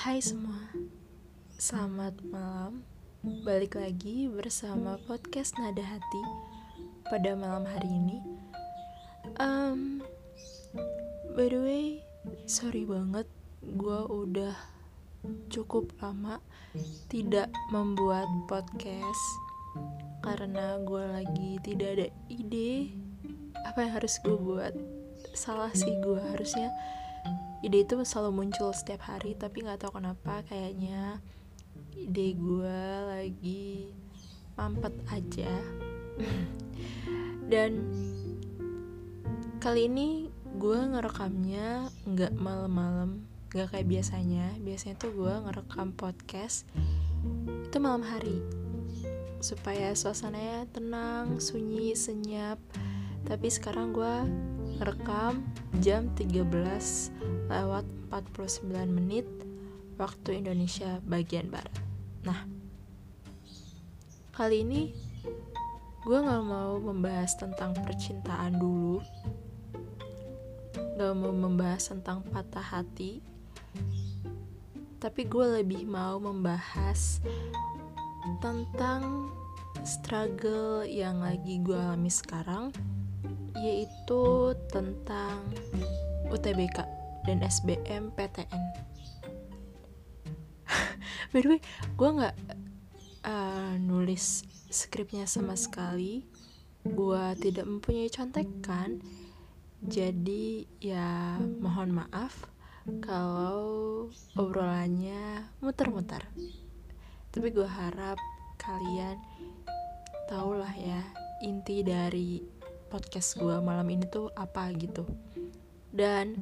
Hai semua, selamat malam. Balik lagi bersama podcast Nada Hati pada malam hari ini. Um, by the way, sorry banget, gue udah cukup lama tidak membuat podcast karena gue lagi tidak ada ide apa yang harus gue buat. Salah sih gue harusnya ide itu selalu muncul setiap hari tapi nggak tahu kenapa kayaknya ide gue lagi mampet aja. Dan kali ini gue ngerekamnya nggak malam-malam nggak kayak biasanya. Biasanya tuh gue ngerekam podcast itu malam hari. Supaya suasananya tenang sunyi senyap. Tapi sekarang gue ngerekam jam 13 lewat 49 menit waktu Indonesia bagian Barat. Nah, kali ini gue gak mau membahas tentang percintaan dulu, gak mau membahas tentang patah hati, tapi gue lebih mau membahas tentang struggle yang lagi gue alami sekarang, yaitu tentang UTBK dan SBM PTN by the way gue nggak uh, nulis skripnya sama sekali gue tidak mempunyai contekan. Jadi ya mohon maaf kalau obrolannya muter-muter. Tapi gue harap kalian lah ya inti dari podcast gue malam ini tuh apa gitu. Dan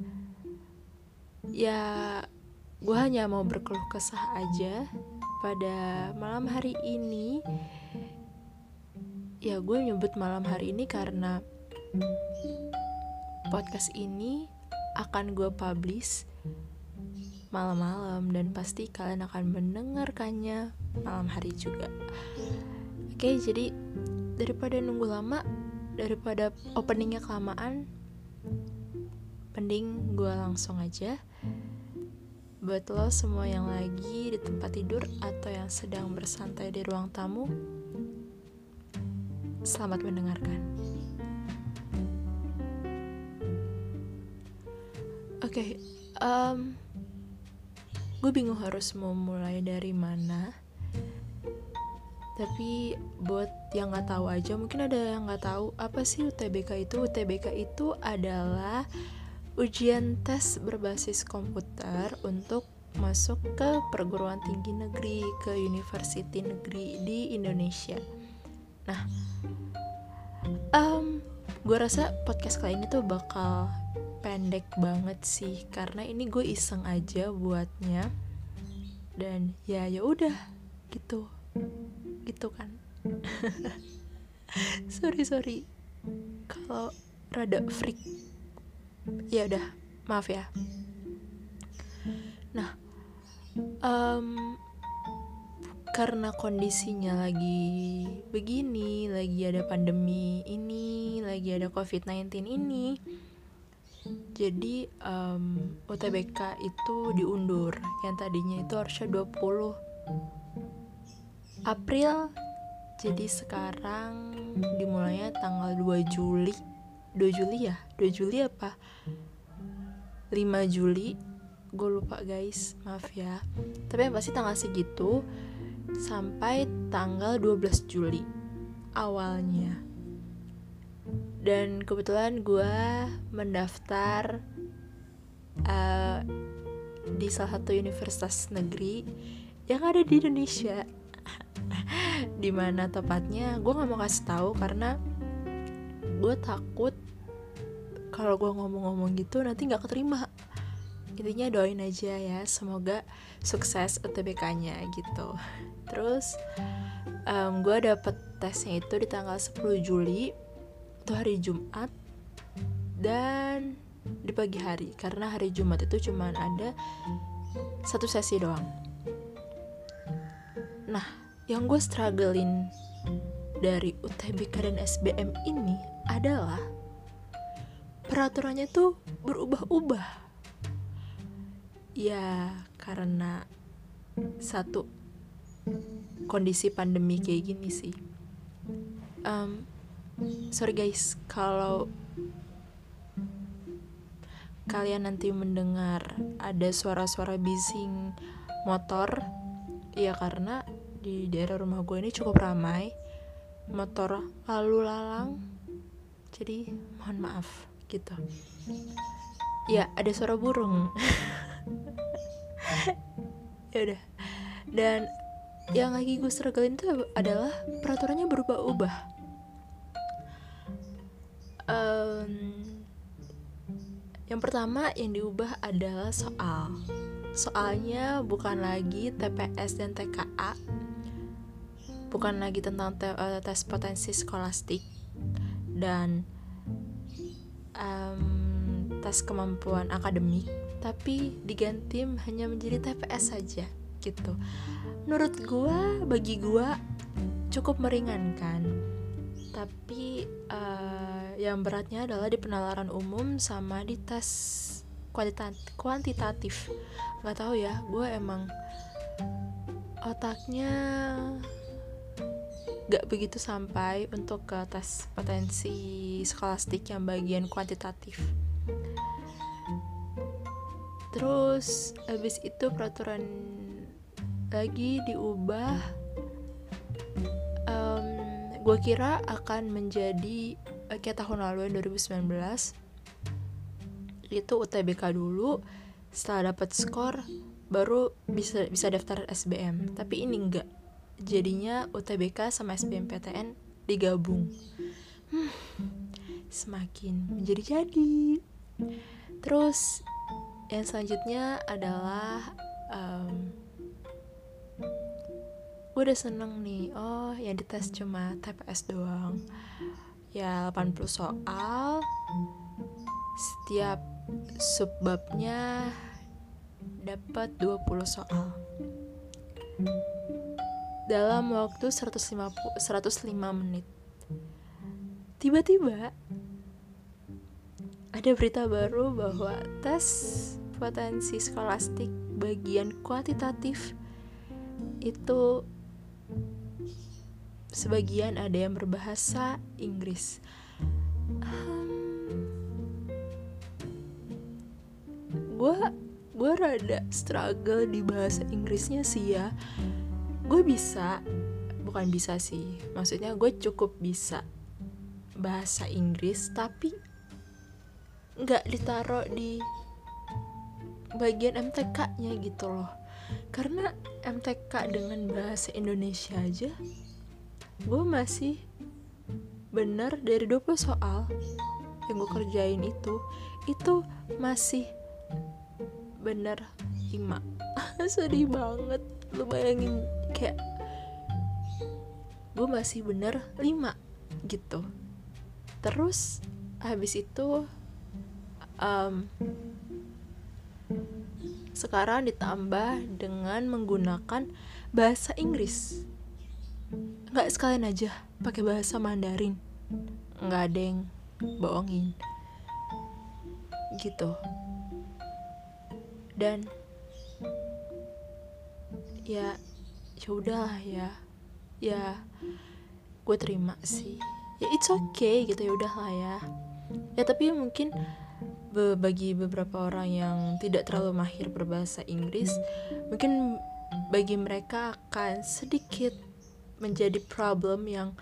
ya gue hanya mau berkeluh kesah aja pada malam hari ini. Ya gue nyebut malam hari ini karena podcast ini akan gue publish malam-malam dan pasti kalian akan mendengarkannya malam hari juga. Oke jadi daripada nunggu lama daripada openingnya kelamaan mending gue langsung aja. Buat lo semua yang lagi di tempat tidur atau yang sedang bersantai di ruang tamu selamat mendengarkan. Oke okay, um, gue bingung harus mau mulai dari mana tapi buat yang nggak tahu aja mungkin ada yang nggak tahu apa sih UTBK itu UTBK itu adalah ujian tes berbasis komputer untuk masuk ke perguruan tinggi negeri, ke university negeri di Indonesia. Nah, um, gue rasa podcast kali ini tuh bakal pendek banget sih, karena ini gue iseng aja buatnya. Dan ya ya udah gitu, gitu kan. sorry sorry, kalau rada freak. Ya udah maaf ya. Nah um, karena kondisinya lagi begini lagi ada pandemi ini lagi ada covid-19 ini jadi um, UTBK itu diundur. Yang tadinya itu harusnya 20 April. Jadi sekarang dimulainya tanggal 2 Juli. 2 Juli ya? 2 Juli apa? 5 Juli. Gue lupa guys. Maaf ya. Tapi yang pasti tanggal segitu sampai tanggal 12 Juli awalnya. Dan kebetulan gue mendaftar uh, di salah satu universitas negeri yang ada di Indonesia di mana tepatnya gue nggak mau kasih tahu karena gue takut kalau gue ngomong-ngomong gitu nanti nggak keterima. Intinya doain aja ya semoga sukses UTBK-nya gitu. Terus um, gue dapet tesnya itu di tanggal 10 Juli itu hari Jumat dan di pagi hari karena hari Jumat itu cuma ada satu sesi doang. Nah yang gue struggling dari UTBK dan SBM ini adalah peraturannya tuh berubah-ubah. Ya karena satu kondisi pandemi kayak gini sih. Um, sorry guys kalau kalian nanti mendengar ada suara-suara bising motor ya karena di daerah rumah gue ini cukup ramai. Motor lalu lalang. Jadi mohon maaf gitu. Ya ada suara burung. Ya udah. Dan yang lagi gue strugglein itu adalah peraturannya berubah-ubah. Um, yang pertama yang diubah adalah soal. Soalnya bukan lagi TPS dan TKA bukan lagi tentang te uh, tes potensi skolastik dan um, tes kemampuan akademik tapi diganti hanya menjadi TPS saja gitu. Menurut gua bagi gua cukup meringankan. Tapi uh, yang beratnya adalah di penalaran umum sama di tes kuantitatif kuantitatif. Nggak tahu ya gue emang otaknya gak begitu sampai untuk ke tes potensi skolastik yang bagian kuantitatif. Terus habis itu peraturan lagi diubah um, gue kira akan menjadi kayak tahun lalu yang 2019 itu UTBK dulu setelah dapat skor baru bisa bisa daftar SBM tapi ini enggak jadinya UTBK sama SBMPTN digabung. Hmm, semakin menjadi jadi terus yang selanjutnya adalah um, gue udah seneng nih. Oh yang dites cuma TPS doang. Ya 80 soal. Setiap subbabnya dapat 20 soal dalam waktu 150 105 menit. Tiba-tiba ada berita baru bahwa tes potensi skolastik bagian kuantitatif itu sebagian ada yang berbahasa Inggris. gue gue rada struggle di bahasa Inggrisnya sih ya gue bisa bukan bisa sih. Maksudnya gue cukup bisa bahasa Inggris tapi nggak ditaruh di bagian MTK-nya gitu loh. Karena MTK dengan bahasa Indonesia aja gue masih benar dari 20 soal yang gue kerjain itu itu masih bener 5 sedih banget lu bayangin kayak gue masih bener 5 gitu. Terus habis itu um, sekarang ditambah dengan menggunakan bahasa Inggris. Nggak sekalian aja pakai bahasa Mandarin. Nggak ada yang bohongin. Gitu. Dan ya ya udahlah ya. ya. Gue terima sih. Ya it's okay gitu ya udahlah ya. Ya tapi mungkin be bagi beberapa orang yang tidak terlalu mahir berbahasa Inggris mungkin bagi mereka akan sedikit menjadi problem yang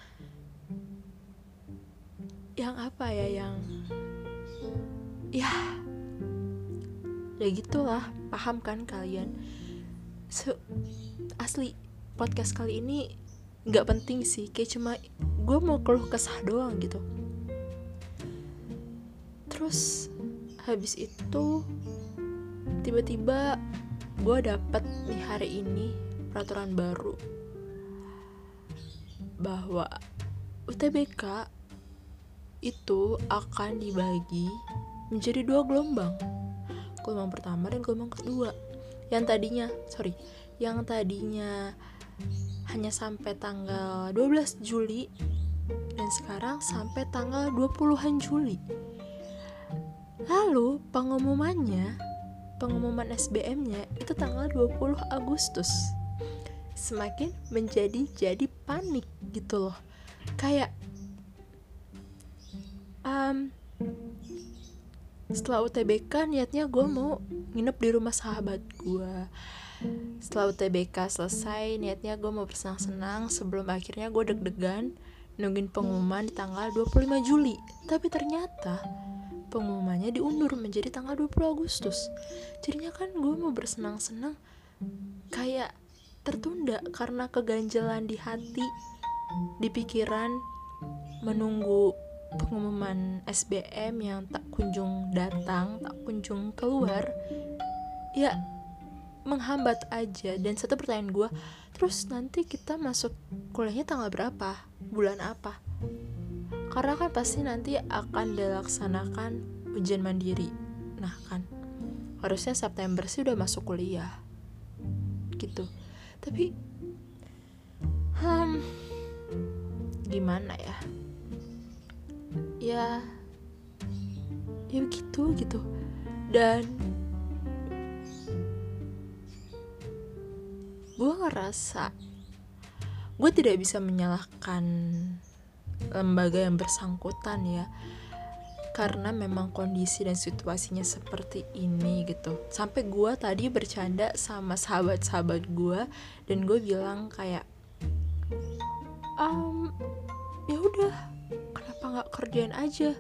yang apa ya yang ya ya gitulah. Paham kan kalian? So, asli podcast kali ini nggak penting sih kayak cuma gue mau keluh kesah doang gitu. Terus habis itu tiba-tiba gue dapet nih hari ini peraturan baru bahwa UTBK itu akan dibagi menjadi dua gelombang gelombang pertama dan gelombang kedua. Yang tadinya sorry yang tadinya hanya sampai tanggal 12 Juli dan sekarang sampai tanggal 20-an Juli. Lalu pengumumannya pengumuman SBM-nya itu tanggal 20 Agustus. Semakin menjadi jadi panik gitu loh. Kayak um, setelah UTBK niatnya gue mau nginep di rumah sahabat gue setelah UTBK selesai niatnya gue mau bersenang-senang sebelum akhirnya gue deg-degan nungguin pengumuman di tanggal 25 Juli. Tapi ternyata pengumumannya diundur menjadi tanggal 20 Agustus. Jadinya kan gue mau bersenang-senang kayak tertunda karena keganjalan di hati di pikiran menunggu pengumuman SBM yang tak kunjung datang, tak kunjung keluar, ya menghambat aja. Dan satu pertanyaan gue, terus nanti kita masuk kuliahnya tanggal berapa? Bulan apa? Karena kan pasti nanti akan dilaksanakan ujian mandiri. Nah kan, harusnya September sih udah masuk kuliah. Gitu. Tapi, hmm, gimana ya? ya ya begitu gitu dan gue ngerasa gue tidak bisa menyalahkan lembaga yang bersangkutan ya karena memang kondisi dan situasinya seperti ini gitu. Sampai gue tadi bercanda sama sahabat-sahabat gue dan gue bilang kayak um, ya udah kenapa nggak kerjain aja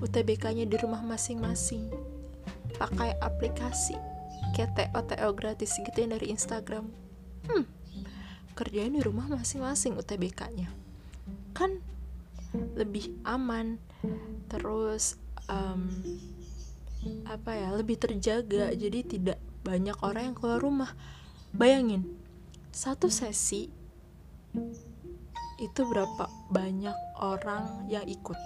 UTBK-nya di rumah masing-masing? Pakai aplikasi kayak TO TO gratis gitu yang dari Instagram. Hmm kerjain di rumah masing-masing UTBK-nya kan lebih aman terus um, apa ya lebih terjaga jadi tidak banyak orang yang keluar rumah. Bayangin satu sesi itu berapa banyak orang yang ikut?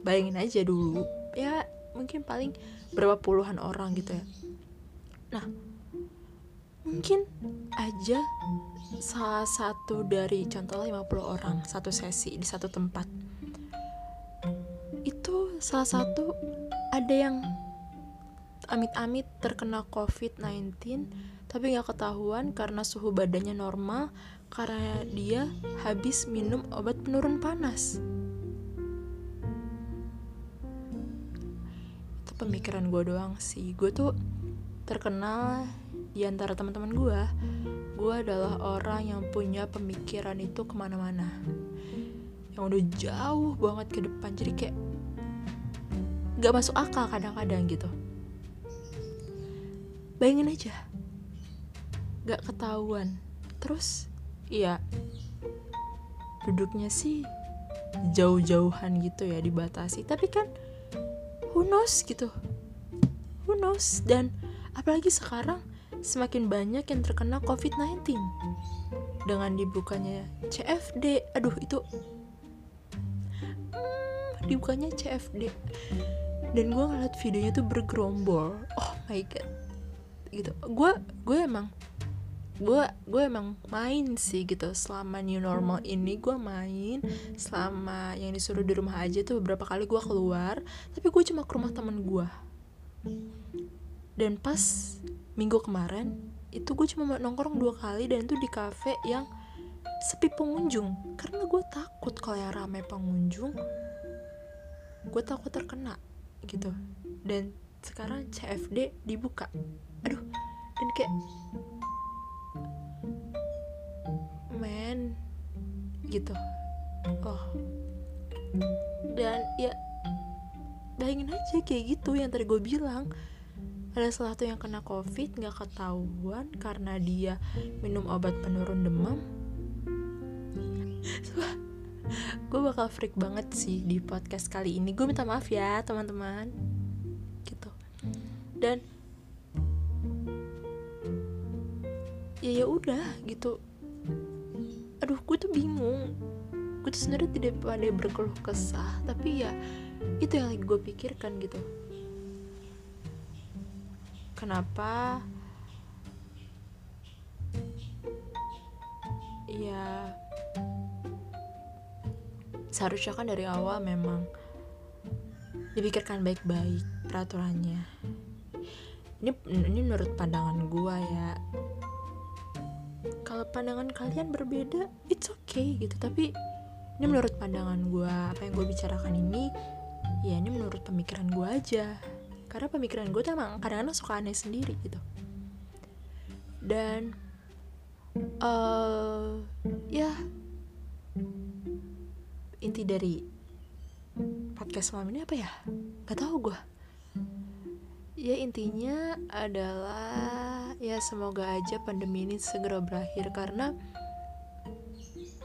Bayangin aja dulu. Ya mungkin paling berapa puluhan orang gitu ya nah mungkin aja salah satu dari contohnya 50 orang satu sesi di satu tempat itu salah satu ada yang amit-amit terkena COVID-19 tapi nggak ketahuan karena suhu badannya normal karena dia habis minum obat penurun panas. Itu pemikiran gue doang sih. Gue tuh terkenal di antara teman-teman gue, gue adalah orang yang punya pemikiran itu ke mana-mana. Yang udah jauh banget ke depan, jadi kayak gak masuk akal kadang-kadang gitu. Bayangin aja, gak ketahuan. Terus iya duduknya sih jauh-jauhan gitu ya dibatasi tapi kan who knows gitu who knows dan apalagi sekarang semakin banyak yang terkena COVID-19 dengan dibukanya CFD aduh itu hmm, dibukanya CFD dan gue ngeliat videonya tuh bergerombol. Oh my god. Gitu. Gue gue emang gue gue emang main sih gitu. Selama new normal ini gue main. Selama yang disuruh di rumah aja tuh beberapa kali gue keluar. Tapi gue cuma ke rumah teman gue dan pas minggu kemarin itu gue cuma nongkrong dua kali dan itu di cafe yang sepi pengunjung. Karena gue takut kalau yang rame pengunjung gue takut terkena gitu. Dan sekarang CFD dibuka. Aduh dan kayak men gitu. Oh. Dan ya bayangin aja kayak gitu yang tadi gue bilang ada salah satu yang kena covid nggak ketahuan karena dia minum obat penurun demam. Gue bakal freak banget sih di podcast kali ini. Gue minta maaf ya teman-teman. Gitu. Dan ya ya udah gitu. Aduh gue tuh bingung. Gue tuh sebenarnya tidak pada berkeluh kesah tapi ya itu yang lagi gue pikirkan gitu kenapa? Ya seharusnya kan dari awal memang dipikirkan baik-baik peraturannya. Ini ini menurut pandangan gue ya. Kalau pandangan kalian berbeda it's okay gitu. Tapi ini menurut pandangan gue apa yang gue bicarakan ini ya ini menurut pemikiran gue aja karena pemikiran gue tuh emang kadang-kadang suka aneh sendiri gitu. Dan uh, ya inti dari podcast malam ini apa ya? Gak tau gue. Ya intinya adalah ya semoga aja pandemi ini segera berakhir karena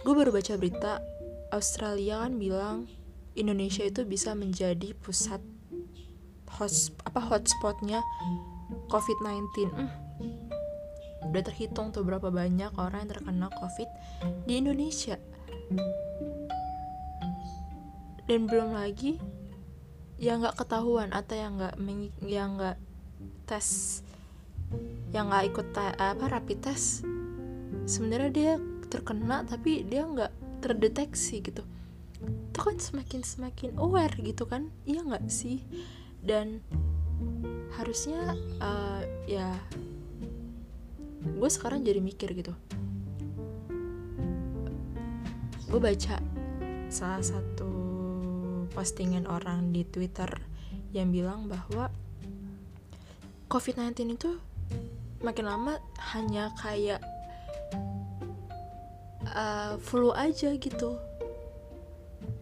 gue baru baca berita Australia kan bilang Indonesia itu bisa menjadi pusat host apa hotspotnya COVID-19 hmm. udah terhitung tuh berapa banyak orang yang terkena COVID di Indonesia. Dan belum lagi yang nggak ketahuan atau yang nggak yang nggak tes yang nggak ikut apa rapid test sebenarnya dia terkena tapi dia nggak terdeteksi gitu. Itu kan semakin semakin aware gitu kan. Iya nggak sih dan harusnya uh, ya gue sekarang jadi mikir gitu. Gue baca salah satu postingan orang di Twitter yang bilang bahwa COVID-19 itu makin lama hanya kayak uh, flu aja gitu.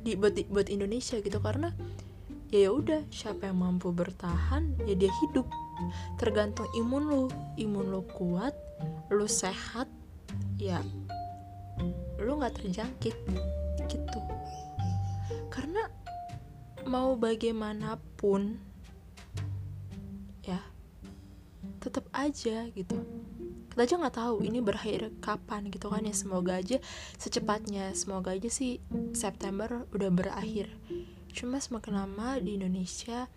Di buat buat Indonesia gitu. Karena ya ya udah siapa yang mampu bertahan ya dia hidup. Tergantung imun lu. Imun lu kuat lu sehat ya lu nggak terjangkit. Gitu. Karena mau bagaimanapun ya tetap aja gitu. Kita aja nggak tahu ini berakhir kapan gitu kan ya. Semoga aja secepatnya semoga aja sih September udah berakhir cuma semakin lama di Indonesia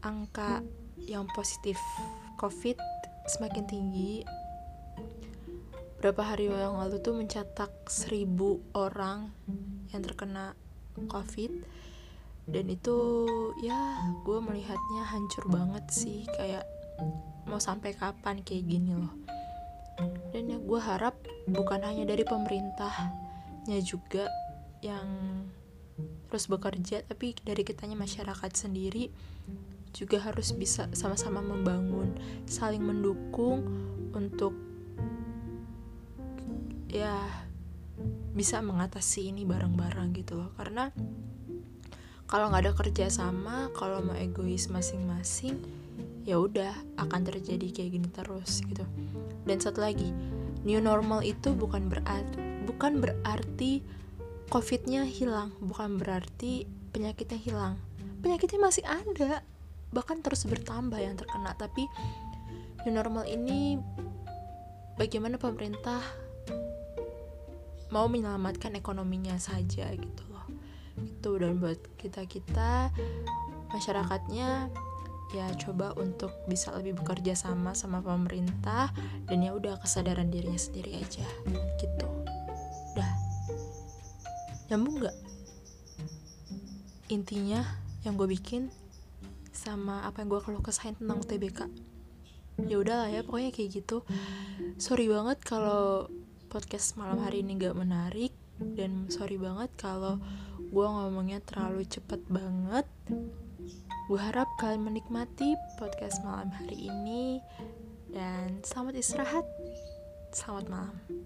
angka yang positif COVID semakin tinggi. Berapa hari yang lalu tuh mencetak seribu orang yang terkena COVID. Dan itu ya gue melihatnya hancur banget sih kayak mau sampai kapan kayak gini loh. Dan ya gue harap bukan hanya dari pemerintahnya juga yang terus bekerja tapi dari kitanya masyarakat sendiri juga harus bisa sama-sama membangun saling mendukung untuk ya bisa mengatasi ini bareng-bareng gitu loh. Karena kalau nggak ada kerja sama kalau mau egois masing-masing ya udah akan terjadi kayak gini terus gitu. Dan satu lagi new normal itu bukan berarti bukan berarti covidnya hilang bukan berarti penyakitnya hilang. Penyakitnya masih ada bahkan terus bertambah yang terkena. Tapi new normal ini bagaimana pemerintah mau menyelamatkan ekonominya saja gitu loh. Itu dan buat kita kita masyarakatnya ya coba untuk bisa lebih bekerja sama sama pemerintah dan ya udah kesadaran dirinya sendiri aja gitu nyambung nggak intinya yang gue bikin sama apa yang gue keluh kesahin tentang TBK ya udahlah ya pokoknya kayak gitu sorry banget kalau podcast malam hari ini gak menarik dan sorry banget kalau gue ngomongnya terlalu cepet banget Gue harap kalian menikmati podcast malam hari ini dan selamat istirahat. Selamat malam.